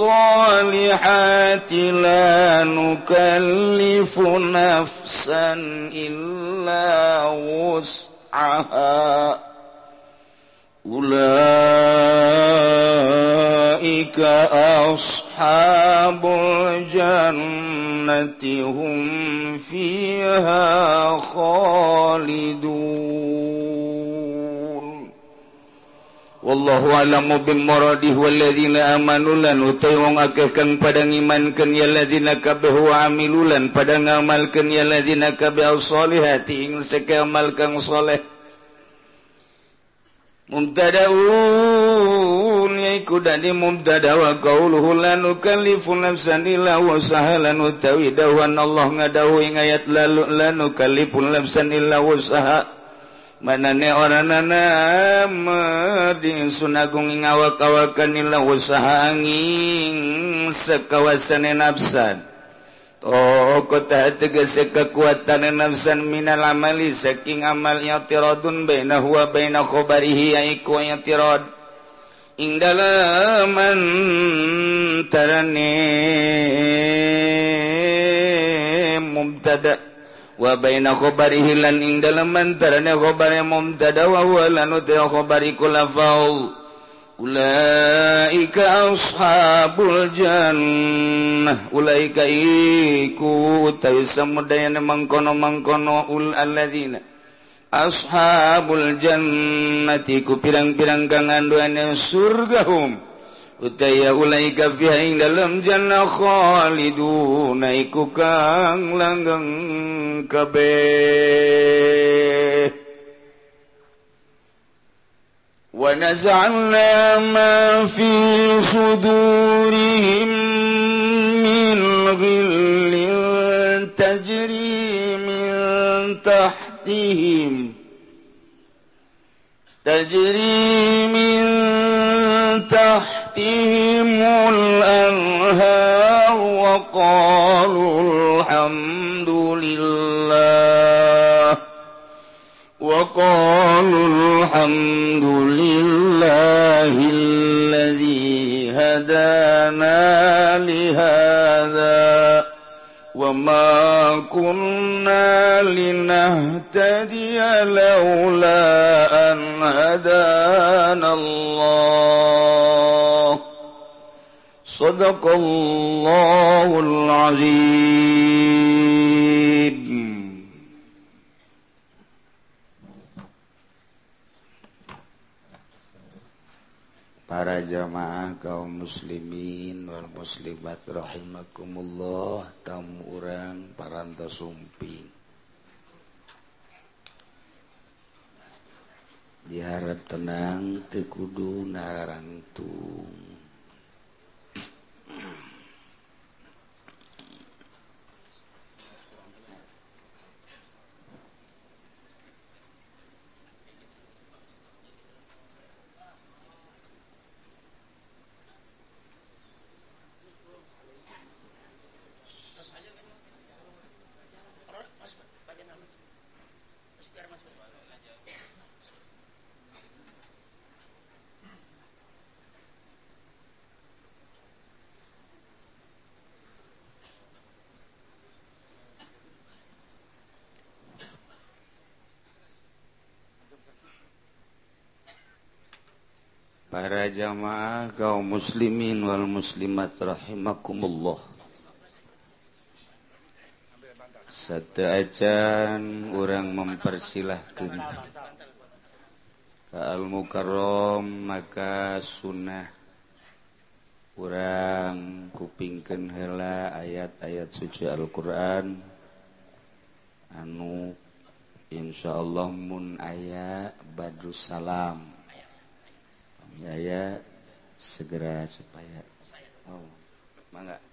الصالحات لا نكلف نفسا إلا وسعها. أولئك أصحاب الجنة هم فيها خالدون. wallahu a'lamu bin maradih walladzina amanu lan utai wong akeh kang padang imankeun ya ladzina kabeh wa amilulan padang ngamalkeun ya ladzina kabeh solihati ing sekamal kang saleh Mumtadaun yaiku dadi mubtada wa qauluhu lan nukallifu nafsan illa wusahalan utawi dawan Allah ngadawu ing ayat la nukallifu nafsan illa wusaha. manane oranganaing sunagung ngawak-kawakanlah usahanging sekawasan nafsan. Oh kota tegese kekuatan nafsan minal amali saking amal yatiradun baina huwa baina khabarihi yaiku yatirad ing dalam antarane mubtada' wabaina khobari hilan ing dalam antaranya khabari mumtada wa huwa lan khabari khobari kulafau ulaika ashabul jannah. Ulaika iku utawi mangkono mangkono ul alladzina. Ashabul jannati ku pirang-pirang kang anduane surgahum. Utaya ulai kafiha ing dalam jannah khaliduna iku kang langgeng kabe Wa naz'alna ma fi sudurihim min ghillin tajri min tahtihim تجري من تحت تحتهم الأنهار وقالوا الحمد لله وقالوا الحمد لله الذي هدانا لهذا وما كنا لنهتدي لولا أن هدانا الله. صدق الله العظيم para jamaah kaum muslimin wal muslimat rahimakumullah tamu urang paranta sumping diharap tenang tekudu nararangtung para jamaah kaum muslimin wal muslimat rahimakumullah. Satu acan orang mempersilahkan. Ke al mukarrom maka sunnah. Orang kupingkan hela ayat-ayat suci Al-Quran. Anu insyaallah mun aya badrus salam. ya segera supaya oh, mangga.